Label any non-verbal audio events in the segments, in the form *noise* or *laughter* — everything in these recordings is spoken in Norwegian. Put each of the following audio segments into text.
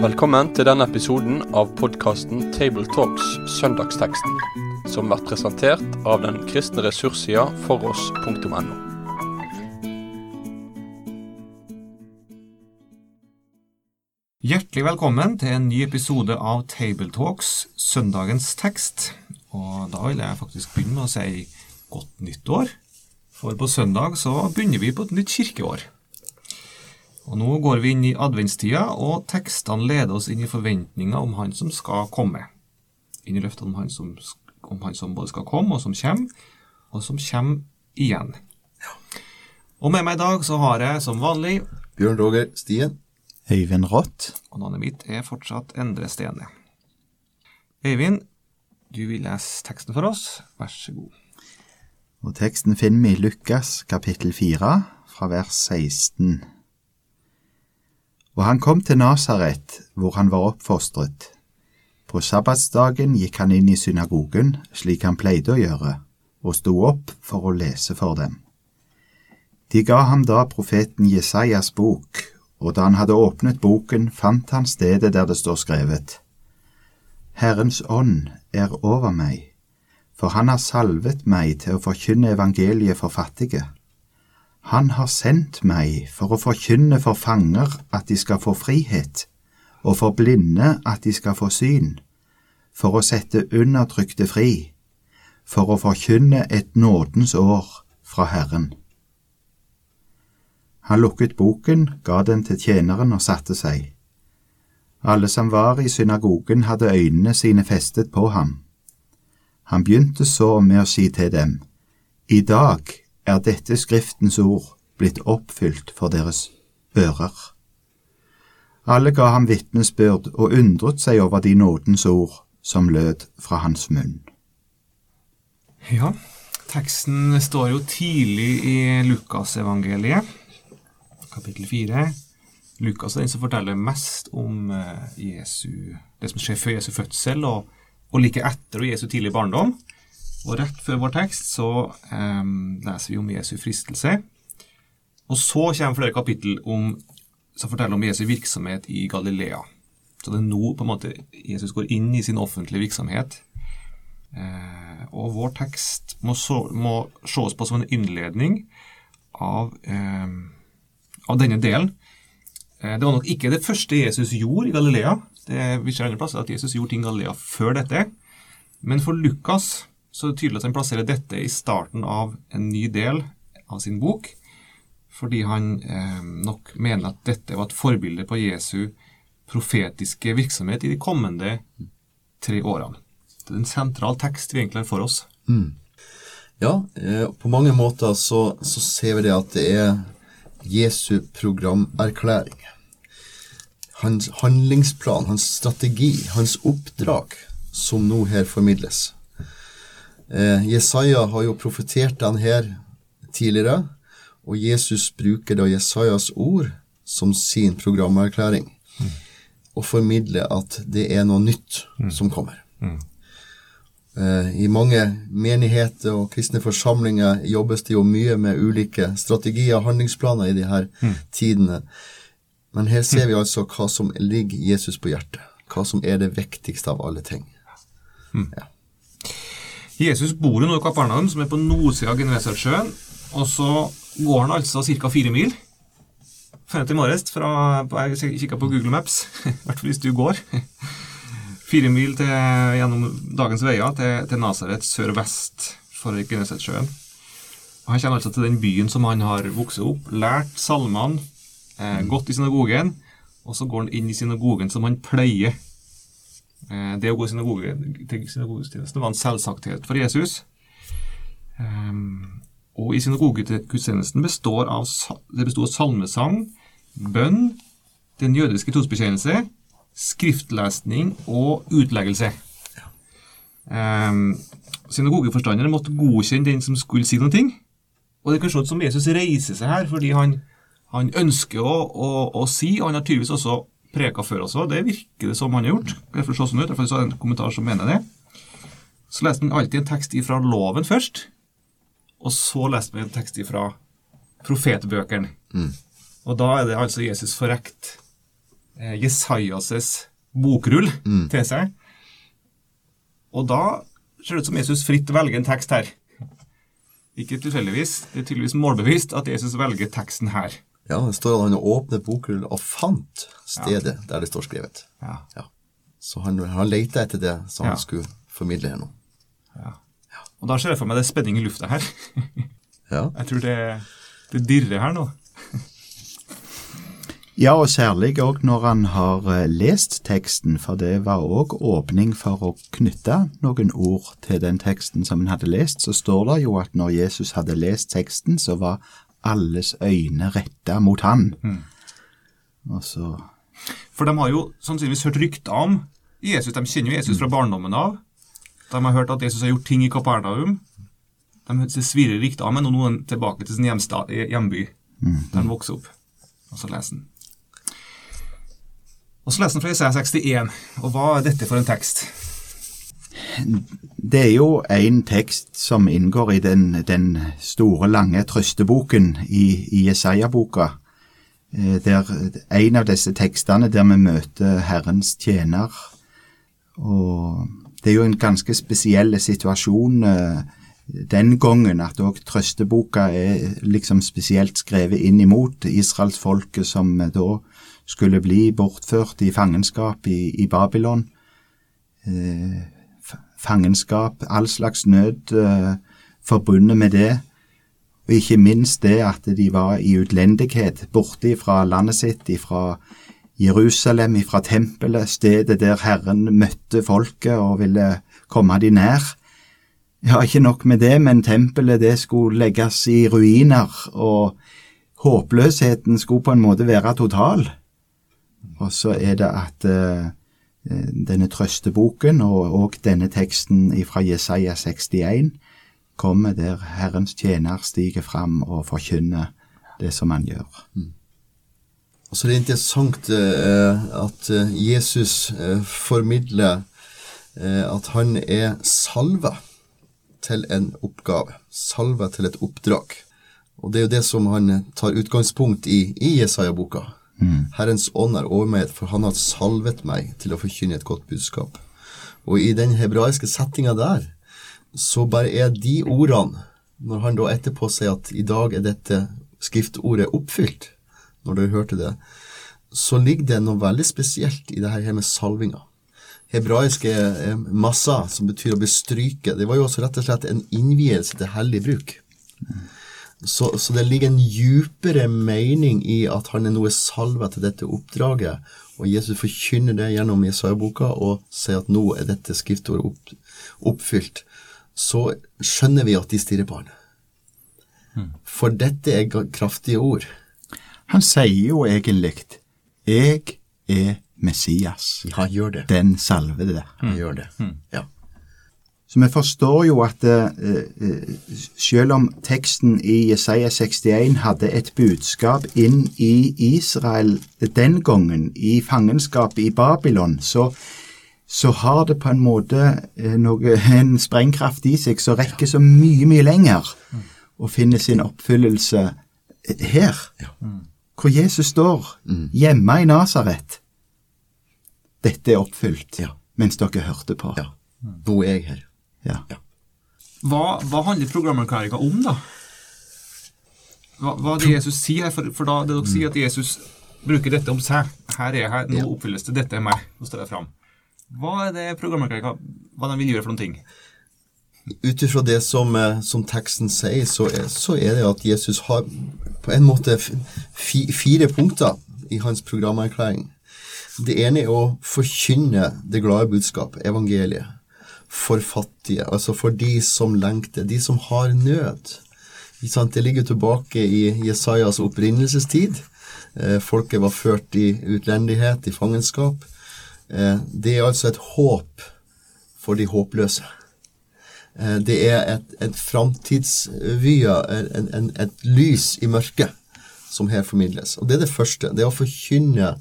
Velkommen til denne episoden av podkasten Tabletalks Søndagsteksten, som blir presentert av den kristne ressurssida foross.no. Hjertelig velkommen til en ny episode av Tabletalks Søndagens tekst. Og da vil jeg faktisk begynne med å si godt nyttår. For på søndag så begynner vi på et nytt kirkeår. Og nå går vi inn i adventstida, og tekstene leder oss inn i forventninger om Han som skal komme. Inn i løftene om Han som, om han som både skal komme, og som kommer, og som kommer igjen. Og med meg i dag så har jeg som vanlig Bjørn Roger Stien. Øyvind Rått. Og navnet mitt er fortsatt Endre Stene. Øyvind, du vil lese teksten for oss. Vær så god. Og teksten finner vi i Lukas kapittel 4, fra vers 16. Og han kom til Nasaret, hvor han var oppfostret. På sabbatsdagen gikk han inn i synagogen, slik han pleide å gjøre, og sto opp for å lese for dem. De ga ham da profeten Jesajas bok, og da han hadde åpnet boken, fant han stedet der det står skrevet. Herrens ånd er over meg, for han har salvet meg til å forkynne evangeliet for fattige. Han har sendt meg for å forkynne for fanger at de skal få frihet, og for blinde at de skal få syn, for å sette undertrykte fri, for å forkynne et nådens år fra Herren. Han lukket boken, ga den til tjeneren og satte seg. Alle som var i synagogen hadde øynene sine festet på ham. Han begynte så med å si til dem, I dag er dette Skriftens ord blitt oppfylt for deres ører. Alle ga ham vitnesbyrd og undret seg over de nådens ord som lød fra hans munn. Ja, teksten står jo tidlig i Lukasevangeliet, kapittel 4. Lukas er den som forteller mest om eh, Jesu, det som skjer før Jesu fødsel, og, og like etter Jesu tidlige barndom. Og rett før vår tekst så eh, leser vi om Jesu fristelse. Og så kommer flere kapittel om, som forteller om Jesu virksomhet i Galilea. Så det er nå på en måte Jesus går inn i sin offentlige virksomhet. Eh, og vår tekst må, så, må ses på som en innledning av, eh, av denne delen. Eh, det var nok ikke det første Jesus gjorde i Galilea. Det, vi ser andre plasser at Jesus gjorde ting i Galilea før dette. Men for Lukas så er det tydelig at han plasserer dette i starten av en ny del av sin bok, fordi han eh, nok mener at dette var et forbilde på Jesu profetiske virksomhet i de kommende tre årene. Det er en sentral tekst vi egentlig har for oss. Mm. Ja, eh, på mange måter så, så, ser vi det at det er Jesu programerklæring. Hans handlingsplan, hans strategi, hans oppdrag, som nå her formidles. Eh, Jesaja har jo profetert den her tidligere, og Jesus bruker da Jesajas ord som sin programerklæring. Mm. Og formidler at det er noe nytt mm. som kommer. Mm. Eh, I mange menigheter og kristne forsamlinger jobbes det jo mye med ulike strategier og handlingsplaner i de her mm. tidene. Men her ser vi altså hva som ligger Jesus på hjertet. Hva som er det viktigste av alle ting. Mm. Ja. Jesus bor jo nå i Kapernaum, som er på nordsida av Genesaretsjøen. Og så går han altså ca. fire mil. Fant til morges fra Jeg kikka på Google Maps, *laughs* i hvert fall hvis du går. Fire mil til, gjennom dagens veier til, til Nasaret sørvest for Genesaretsjøen. Han kommer altså til den byen som han har vokst opp, lært salmene, eh, gått i synagogen, og så går han inn i synagogen som han pleier. Eh, det å gå i synagogen, til synagogetjenesten var en selvsagthet for Jesus. Eh, og i synagogegudstjenesten består av, det bestod av salmesang, bønn, den jødiske trosbekjennelse, skriftlesning og utleggelse. Um, synagogeforstanderen måtte godkjenne den som skulle si noe. Og det kan se ut som Jesus reiser seg her fordi han, han ønsker å, å, å, si, og han har tydeligvis også preka før også. Det virker det som han har gjort. Det får se sånn ut, derfor så en kommentar som mener det. Så leste han alltid en tekst ifra loven først, og så leste han en tekst ifra profetbøkene. Og da er det altså Jesus forrekt eh, Jesajas' bokrull til seg. Og da ser det ut som Jesus fritt velger en tekst her. Ikke tilfeldigvis, det er tydeligvis målbevisst at Jesus velger teksten her. Ja, det står at han åpnet bokrull og fant stedet der det står skrevet. Ja. Ja. Så han, han leita etter det som Ja. han skulle formidle her nå. Og da ser jeg for meg det er spenning i lufta her. *laughs* Ja. Jeg tror det, det dirrer her nå. *laughs* Ja, og særlig òg når han har eh, lest teksten, for det var òg åpning for å knytte noen ord til den teksten som han hadde lest. Så står det jo at når Jesus hadde lest teksten, så var alles øyne retta mot han. Og så For de har jo sannsynligvis hørt rykter om Jesus. De kjenner jo Jesus fra barndommen av. De har hørt at Jesus har gjort ting i Kapernaum. De svirrer rykter om ham, og nå er han tilbake til sin hjemstad, hjemby, der han vokser opp. Og så leser han. Og så leser han fra Isaiah 61. Og hva er dette for en tekst? Det er jo en tekst som inngår i den, den store, lange trøsteboken i, i Jesaja-boka. Eh, Der en av disse tekstene der vi møter Herrens tjener. Og det er jo en ganske spesiell situasjon eh, den gangen at òg trøsteboka er liksom spesielt skrevet inn imot israelsfolket som eh, da skulle bli bortført i fangenskap i, i Babylon fangenskap, all slags nød eh, forbundet med det. Og ikke minst det at de var i utlendighet, borte fra landet sitt, fra Jerusalem, fra tempelet, stedet der Herren møtte folket og ville komme de nær. Ja, ikke nok med det, men tempelet det skulle legges i ruiner, og håpløsheten skulle på en måte være total. Og så er det at eh, denne trøsteboken og, og denne teksten fra Jesaja 61 kommer der Herrens tjener stiger fram og forkynner det som han gjør. Og så er interessant eh, at eh, Jesus eh, formidler eh, at han er salva til en oppgave, salva til et oppdrag. Og det er jo det som han tar utgangspunkt i i Jesaja-boka. Herrens ånd er over meg, for han har salvet meg til å forkynne et godt budskap. Og i den hebraiske settinga der, så bare er de ordene, når han da etterpå sier at i dag er dette skriftordet oppfylt, når du hørte det, så ligger det noe veldig spesielt i det her med salvinga. Hebraiske massa, som betyr å bestryke, det var jo også rett og slett en innvielse til hellig bruk. Så, så det ligger en djupere mening i at han er noe salva til dette oppdraget, og Jesus forkynner det gjennom Jesaja-boka og sier at nå er dette skriftordet opp, oppfylt. Så skjønner vi at de stirrer på han. For dette er kraftige ord. Han sier jo egentlig 'Jeg er Messias', Ja, gjør det. den salvede. Han gjør det. Ja. Så vi forstår jo at eh, eh, selv om teksten i Jesaja 61 hadde et budskap inn i Israel den gangen, i fangenskapet i Babylon, så, så har det på en måte eh, noe, *laughs* en sprengkraft i seg som rekker så mye, mye lenger, og finner sin oppfyllelse her, hvor Jesus står, hjemme i Nasaret. Dette er oppfylt, mens dere hørte på. ja. Nå er jeg her. Hva, hva handler programerklæringa om, da? Hva, hva er det Jesus sier her? For, for da det dere sier at Jesus bruker dette om seg. Her er jeg her, nå oppfylles det. Dette er meg. Nå står jeg fram. Hva er det programerklæringa Hva de vil gjøre for noen ting? Ut ifra det som, eh, som teksten sier, så er, så er det at Jesus har på en måte fi, fire punkter i hans programerklæring. Det ene er å forkynne det glade budskap, evangeliet, for fattige, altså for de som lengter, de som har nød. Det ligger tilbake i Jesajas opprinnelsestid. Eh, folket var ført i utlendighet, i fangenskap. Eh, det er altså et håp for de håpløse. Eh, Det er et, et en, et lys i mørket, som her formidles. Og det er det første. Det er å forkynne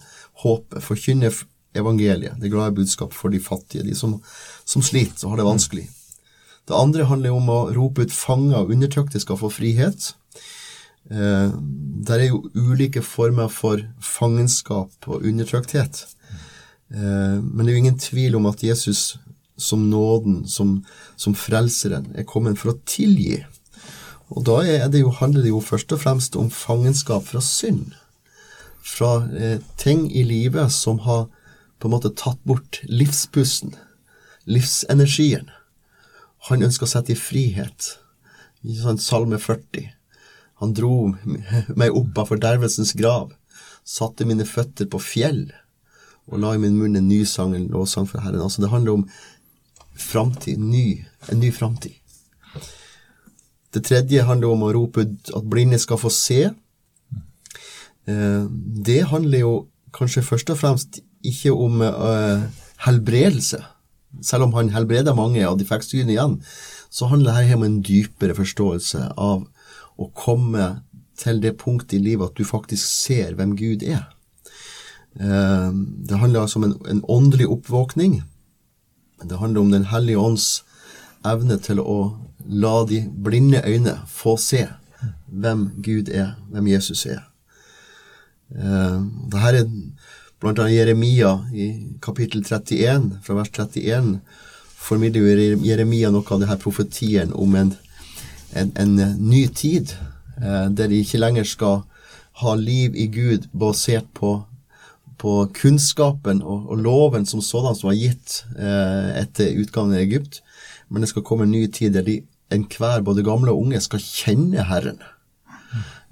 håpet, forkynne evangeliet, det glade budskap for de fattige, de som, som sliter og har det vanskelig. Det andre handler om å rope ut fanger og undertrykte skal få frihet. Eh, der er jo ulike former for fangenskap og undertrykthet. Eh, men det er jo ingen tvil om at Jesus som nåden, som, som frelseren, er kommet for å tilgi. Og da det jo, handler det jo først og fremst om fangenskap fra synd. Fra eh, ting i livet som har på en måte tatt bort livspusten, livsenergien. Han ønsker å sette i frihet. I sånn Salme 40. Han dro meg opp av fordervelsens grav, satte mine føtter på fjell og la i min munn en ny sang, en lovsang for Herren. Altså Det handler om framtid, ny, en ny framtid. Det tredje handler om å rope at blinde skal få se. Eh, det handler jo kanskje først og fremst ikke om uh, helbredelse. Selv om han helbreder mange, av de fikk igjen, så handler dette om en dypere forståelse av å komme til det punktet i livet at du faktisk ser hvem Gud er. Uh, det handler altså om en, en åndelig oppvåkning. Det handler om Den hellige ånds evne til å la de blinde øyne få se hvem Gud er, hvem Jesus er. Uh, det her er blant annet Jeremia i kapittel 31, fra vers 31, formidler Jeremia noe av denne profetien om en, en, en ny tid, eh, der de ikke lenger skal ha liv i Gud basert på, på kunnskapen og, og, loven som sådan som var gitt eh, etter utgangen av Egypt, men det skal komme en ny tid der de enhver, både gamle og unge, skal kjenne Herren.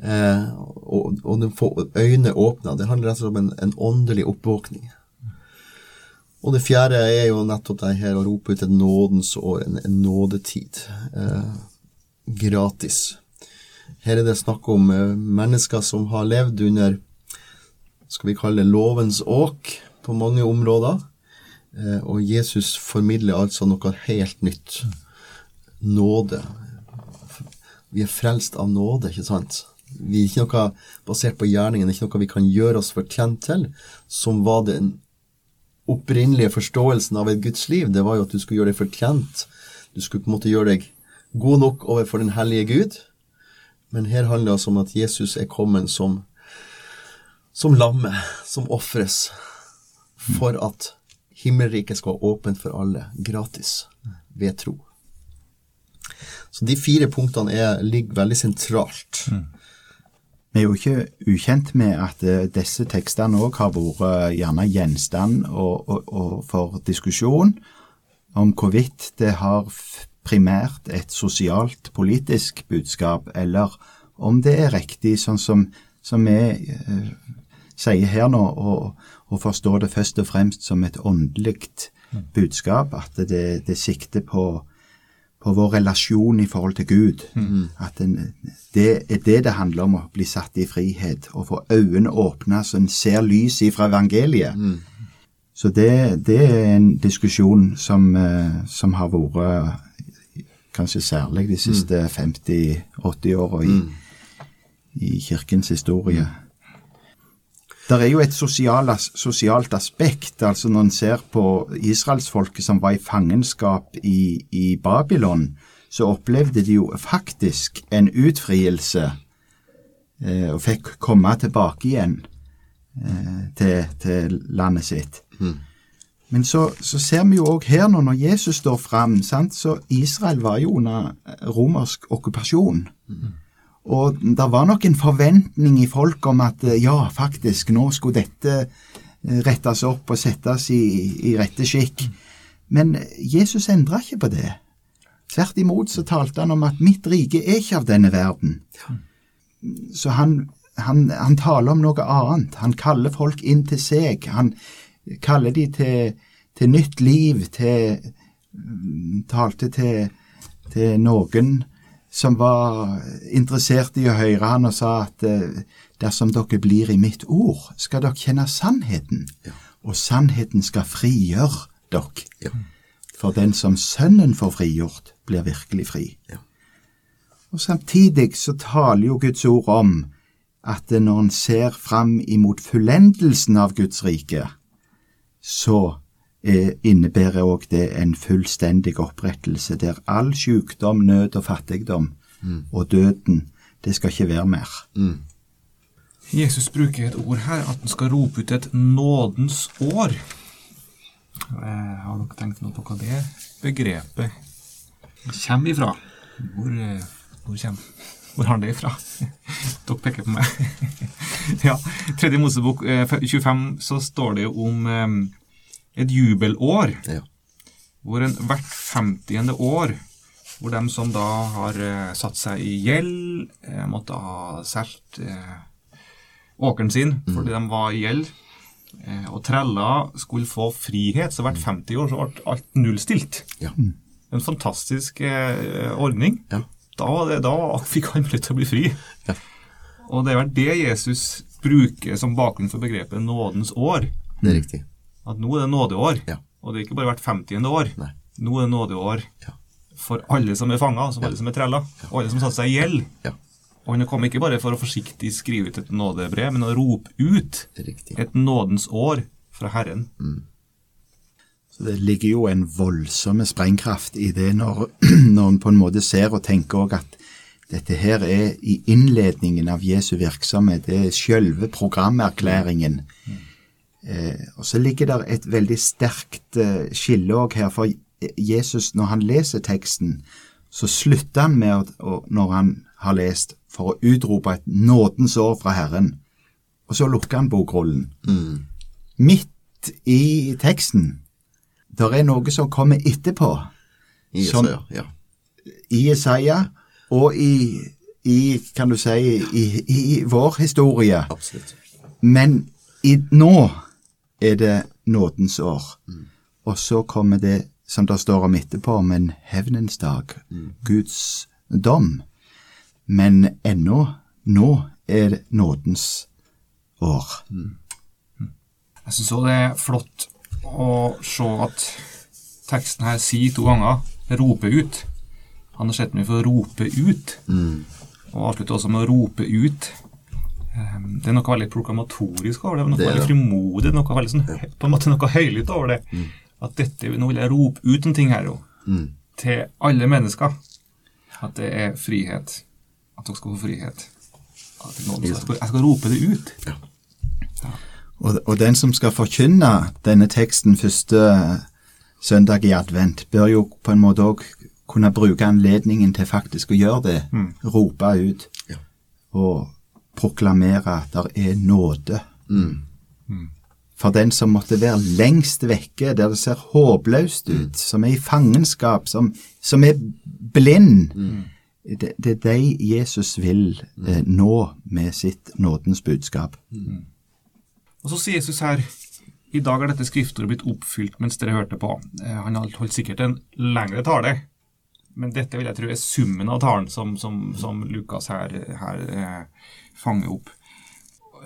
Eh, og, og få øynene åpna. Det handler rett og slett om en, en, åndelig oppvåkning. Og det fjerde er jo nettopp det her å rope ut et nådens år, en, en nådetid. Eh, gratis. Her er det snakk om eh, mennesker som har levd under skal vi kalle det lovens åk på mange områder. Eh, og Jesus formidler altså noe helt nytt nåde. Vi er frelst av nåde, ikke sant? Vi er ikke noe basert på gjerningen, det er ikke noe vi kan gjøre oss fortjent til, som var den opprinnelige forståelsen av et Guds liv. Det var jo at du skulle gjøre deg fortjent. Du skulle på en måte gjøre deg god nok overfor den hellige Gud. Men her handler det altså om at Jesus er kommet som, som lamme, som ofres, for at himmelriket skal være åpent for alle, gratis, ved tro. Så de fire punktene er, ligger veldig sentralt. Mm. Vi er jo ikke ukjent med at uh, disse tekstene òg har vært uh, gjerne gjenstand og, og, og for diskusjon om hvorvidt det har primært et sosialt, politisk budskap, eller om det er riktig, sånn som, som vi uh, sier her nå, å forstå det først og fremst som et åndelig budskap, at det, det sikter på på vår relasjon i forhold til Gud. Mm. At en, det er det det handler om, å bli satt i frihet. Og få øynene åpna så en ser lys ifra evangeliet. Mm. Så det, det, er en diskusjon som, eh, som, har vært kanskje særlig de siste mm. 50-80 åra i, mm. i, kirkens historie. Det er jo et sosialt, sosialt aspekt. altså Når en ser på israelsfolket som var i fangenskap i, i, Babylon, så opplevde de jo faktisk en utfrielse eh, og fikk komme tilbake igjen eh, til, til, landet sitt. Mm. Men så, så, ser vi jo òg her nå, når Jesus står fram, så Israel var jo under romersk okkupasjon. Mm. Og det var nok en forventning i folk om at eh, ja, faktisk, nå skulle dette eh, rettes opp og settes i, i rette skikk. Men Jesus endra ikke på det. Tvert imot så talte han om at mitt rike er ikke av denne verden. Så han, han, han taler om noe annet. Han kaller folk inn til seg. Han kaller de til, til nytt liv, til Talte til, til noen som var interessert i å høre han og sa at eh, dersom dere blir i mitt ord, skal dere kjenne sannheten, ja. og sannheten skal frigjøre dere. Ja. For den som Sønnen får frigjort, blir virkelig fri. Ja. Og Samtidig så taler jo Guds ord om at når en ser fram imot fullendelsen av Guds rike, så innebærer òg det en fullstendig opprettelse, der all sykdom, nød og fattigdom mm. og døden det skal ikke være mer. Jesus bruker et ord her, at han skal rope ut et nådens år. Jeg har dere tenkt noe på hva det begrepet kommer ifra? Hvor, eh, hvor kommer Hvor har det ifra? *laughs* dere peker på meg. *laughs* ja, Tredje Mosebok eh, 25 så står det jo om eh, et jubelår, Ja. hvor en hvert femtiende år hvor de som da har eh, satt seg i gjeld, eh, måtte ha solgt eh, åkeren sin fordi de var i gjeld, eh, og trella skulle få frihet, så hvert 50 år så ble alt nullstilt. Ja. En fantastisk eh, ordning. Ja. Da, det, da fikk han mulighet til å bli fri. Ja. Og det er vel det Jesus bruker som bakgrunn for begrepet nådens år. Det er riktig. At nå er det nådeår. Ja. Og det er ikke bare hvert 50. år. Nei. Nå er det nådeår Ja. for alle som er fanga, altså alle som er trella, og alle som satte seg i gjeld. Ja, Og han kom ikke bare for å forsiktig skrive ut et nådebrev, men å rope ut riktig. et nådens år fra Herren. Så Det ligger jo en voldsom sprengkraft i det når, *clears throat* når en på en måte ser og tenker også at dette her er i innledningen av Jesu virksomhet. Det er selve programerklæringen. Eh, og så ligger der et veldig sterkt eh, skille òg her. For Jesus, når han leser teksten, så slutter han med, å, når han har lest, for å utrope et nådens år fra Herren. Og så lukker han bokrullen. Midt i teksten der er noe som kommer etterpå, I Jesaja, ja. i Jesaja og i, i kan du si, i, i vår historie. Absolutt. Men i, nå er det nådens år. Og så kommer det som det står om etterpå, om en hevnens dag, Guds dom. Men ennå, nå er det nådens år. Jeg syns òg det er flott å se at teksten her sier to ganger 'rope ut'. Han har sett meg for å rope ut, og avslutter også med å rope ut. Um, Det er noe veldig proklamatorisk over det, noe Det veldig frimodig, noe veldig sånn, på en måte noe høylytt over det. At dette, nå vil jeg rope ut en ting her jo, til alle mennesker. At det er frihet. At dere skal få frihet. Noen jeg, skal, jeg skal rope det ut. Og, og den som skal forkynne denne teksten første søndag i advent, bør jo på en måte òg kunne bruke anledningen til faktisk å gjøre det. Rope ut Ja. og proklamere at det er nåde. For den som måtte være lengst vekke, der det ser håpløst ut, som er i fangenskap, som, som er blind. Det, det er de Jesus vil eh, nå med sitt nådens budskap. Og så sier Jesus her i dag er dette skriftordet blitt oppfylt mens dere hørte på. Eh, Han holdt sikkert en lengre tale, men dette vil jeg tro er summen av talen som, som, som Lukas her, her eh, fanger opp.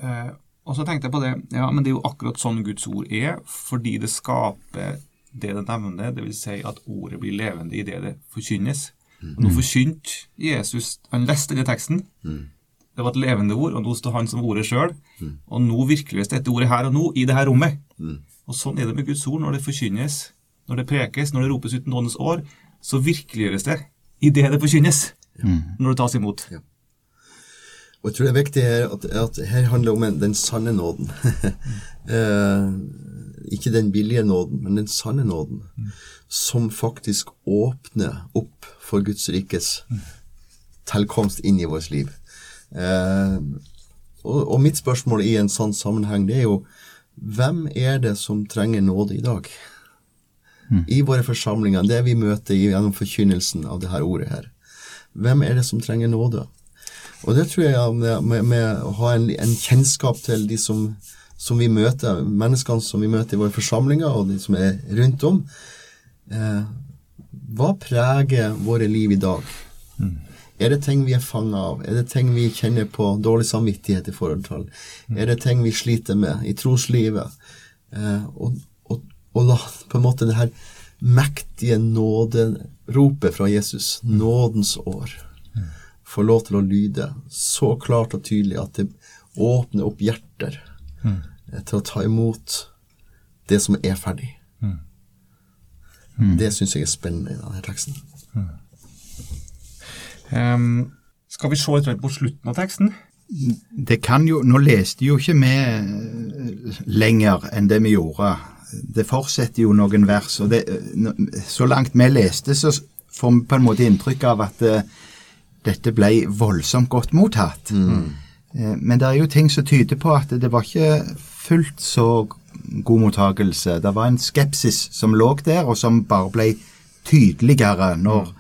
Eh, og så tenkte jeg på det, ja, men det er jo akkurat sånn Guds ord er, fordi det skaper det det nevner, det vil si at ordet blir levende i det det forkynnes. Og nå forkynte Jesus, han leste den teksten, det var et levende ord, og nå står han som ordet sjøl. Og nå virkeliggjøres dette ordet her og nå, i det her rommet. Og sånn er det med Guds ord. Når det forkynnes, når det prekes, når det ropes ut nådens år, så virkeliggjøres det i det det mm. Når det tas imot. Og jeg tror det er viktig her at, at her handler om en, den sanne nåden. *laughs* eh, ikke den billige nåden, men den sanne nåden. Som faktisk åpner opp for Guds rikes tilkomst inn i vårt liv. Eh, og, og mitt spørsmål i en sånn sammenheng, det er jo hvem er det som trenger nåde i dag? I våre forsamlinger, det vi møter gjennom forkynnelsen av det her ordet her. Hvem er det som trenger nåde? Og det tror jeg med, med, med å ha en, en kjennskap til de som, som vi møter, menneskene som vi møter i våre forsamlinger, og de som er rundt om, eh, hva preger våre liv i dag? Er det ting vi er fanga av? Er det ting vi kjenner på dårlig samvittighet i forhold til? Er det ting vi sliter med i troslivet? Eh, og, og, la på en måte det her mektige nåderopet fra Jesus, nådens år, få lov til å lyde så klart og tydelig at det åpner opp hjerter mm. til å ta imot det som er ferdig. Det syns jeg er spennende i denne teksten. Um, Skal vi se litt på slutten av teksten? Det kan jo, Nå leste jo ikke vi eh, lenger enn det vi gjorde. Det fortsetter jo noen vers. og det, eh, Så langt vi leste, så får vi på en måte inntrykk av at eh, dette ble voldsomt godt mottatt. Eh, Men det er jo ting som tyder på at det var ikke fullt så god mottagelse. Det var en skepsis som lå der, og som bare ble tydeligere når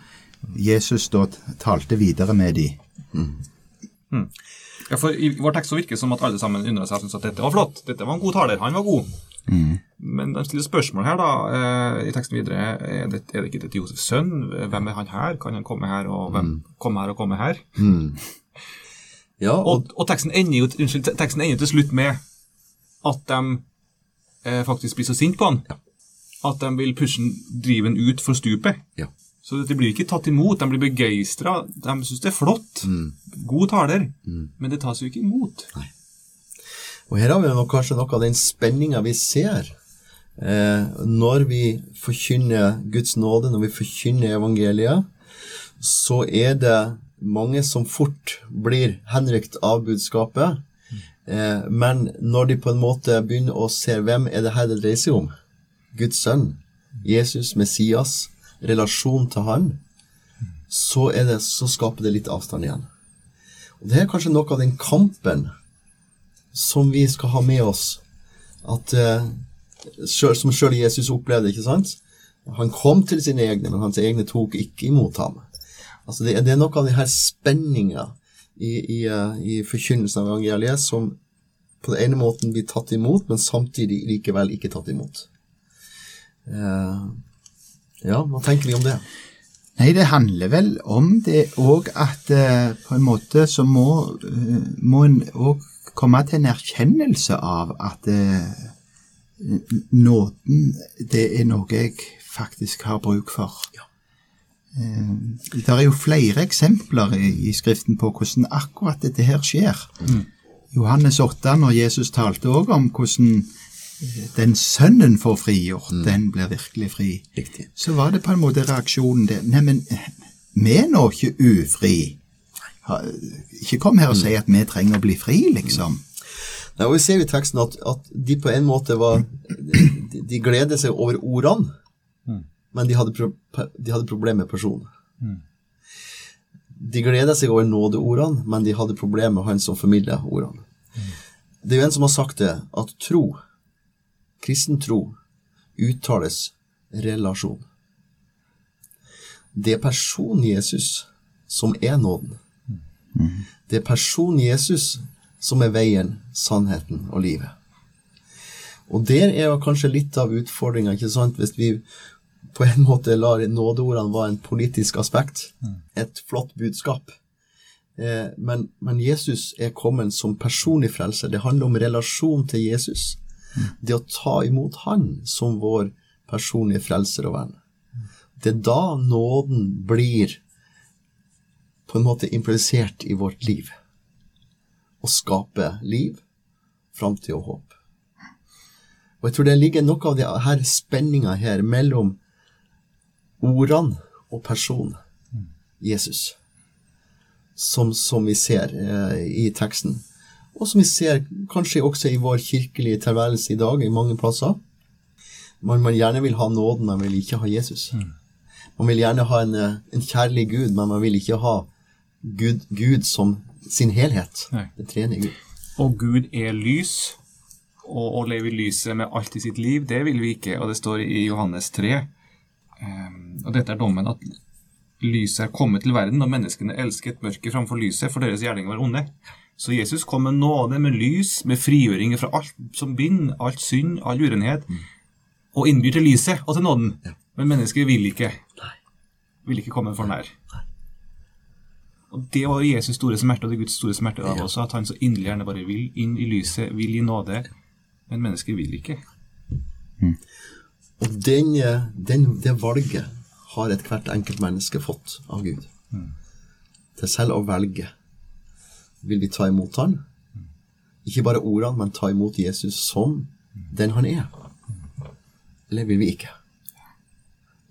Jesus da talte videre med dem. Ja, for I vår tekst så virker det som at alle sammen undrer seg og syns at dette var flott. Dette var en god taler. Han var god. Men de stiller spørsmål her da, eh, i teksten videre. Er det, er det ikke dette Josefs sønn? Hvem er han her? Kan han komme her? Og hvem komme her og komme her? Ja, og, Og, og teksten, ender jo, unnskyld, teksten ender til slutt med at de eh, faktisk blir så sinte på han at de vil pushe han, drive han ut for stupet. ja. Så dette blir ikke tatt imot, de blir begeistra. De syns det er flott. God taler. Men det tas jo ikke imot. Og her har vi nok kanskje noe av den spenninga vi ser eh, når vi forkynner Guds nåde, når vi forkynner evangeliet, så er det mange som fort blir henrykt av budskapet. Eh, men når de på en måte begynner å se hvem er det her det dreier seg om, Guds sønn, Jesus, Messias, relasjon til han, så, det, så skaper det litt avstand igjen. Og det er kanskje noe av den kampen som vi skal ha med oss, at, eh, som sjøl Jesus opplevde, ikke sant? Han kom til sine egne, men hans egne tok ikke imot ham. Altså det, det er noe av denne spenninga i, i, eh, i forkynnelsen av evangeliet som på den ene måten blir tatt imot, men samtidig likevel ikke tatt imot. Eh, ja, hva tenker vi om det? Nei, det handler vel om det òg at eh, på en måte så må, eh, må en òg komme til en erkjennelse av at eh, nåden, det er noe jeg faktisk har bruk for. Eh, det er jo flere eksempler i, i Skriften på hvordan akkurat dette her skjer. Johannes 8, når Jesus talte òg om hvordan eh, den sønnen får frigjort, den blir virkelig fri Riktig. så var det på en måte reaksjonen der Neimen, vi er nå ikke ufri. Ikke kom her og si at vi trenger å bli fri, liksom. Nei, og Vi ser i teksten at, at de på en måte var De, de gleder seg over ordene, men de hadde, pro, de hadde problemer med personen. De gleder seg over nådeordene, men de hadde problemer med han som formidler ordene. Det er jo en som har sagt det, at tro, kristen tro, uttales relasjon. Det er personen Jesus som er nåden. Det er personen Jesus som er veien, sannheten og livet. Og der er jo kanskje litt av utfordringa, ikke sant, hvis vi på en måte lar nådeordene være en politisk aspekt. Et flott budskap. Eh, men, men Jesus er kommet som personlig frelser. Det handler om relasjon til Jesus. Det å ta imot Han som vår personlige frelser og venn. Det er da nåden blir på en måte implisert i vårt liv. Å skape liv, framtid og håp. Og jeg tror det ligger noe av det her spenninga her mellom ordene og personen Jesus, som, som vi ser eh, i teksten. Og som vi ser kanskje også i vår kirkelige tilværelse i dag, i mange plasser. Man, man gjerne vil ha nåden, men vil ikke ha Jesus. Man vil gjerne ha en, eh, en kjærlig Gud, men man vil ikke ha Gud, Gud som sin helhet. Nei. Den tredje Gud. Og Gud er lys, og å leve i lyset med alt i sitt liv, det vil vi ikke. Og det står i Johannes 3. Um, og dette er dommen at lyset er kommet til verden, og menneskene elsket mørket framfor lyset, for deres gjerninger var onde. Så Jesus kom med nåde, med lys, med frigjøring fra alt som binder, alt synd, all urenhet, og innbyr til lyset og til nåden. Men mennesker vil ikke. Vil ikke komme for nær. Og Det var Jesus store smerte, og det Guds store smerte da også, at han så inderlig gjerne bare vil inn i lyset, vil gi nåde, men mennesker vil ikke. Og den, eh, den, det valget har ethvert enkelt menneske fått av Gud. Til selv å velge. Vil vi ta imot han? Ikke bare ordene, men ta imot Jesus som den han er. Eller vil vi ikke?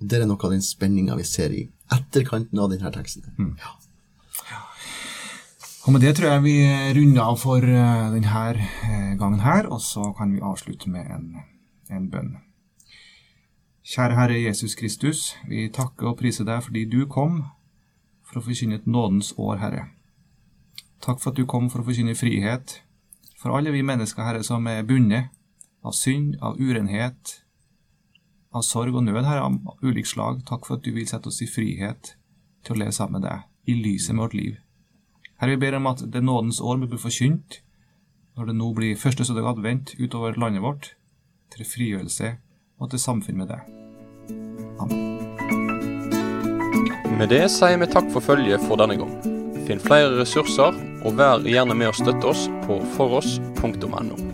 Og Det er noe av den spenninga vi ser i etterkanten av denne teksten. Ja. Og med det tror jeg vi runder av for eh, denne eh, gangen her, og så kan vi avslutte med en, en bønn. Kjære Herre Jesus Kristus, vi takker og priser deg fordi du kom for å forkynne et nådens år, Herre. Takk for at du kom for å forkynne frihet for alle vi mennesker, Herre, som er bundet av synd, av urenhet, av sorg og nød, Herre, av ulikt slag. Takk for at du vil sette oss i frihet til å leve sammen med deg, i lyset med vårt liv. Herre, vi ber om at det nådens år blir forkynt når det nå blir første søndag advent utover landet vårt, til frigjørelse og til samfunn med deg. Amen. Med det sier vi takk for følget for denne gang. Finn flere ressurser, og vær gjerne med å støtte oss på foross.no.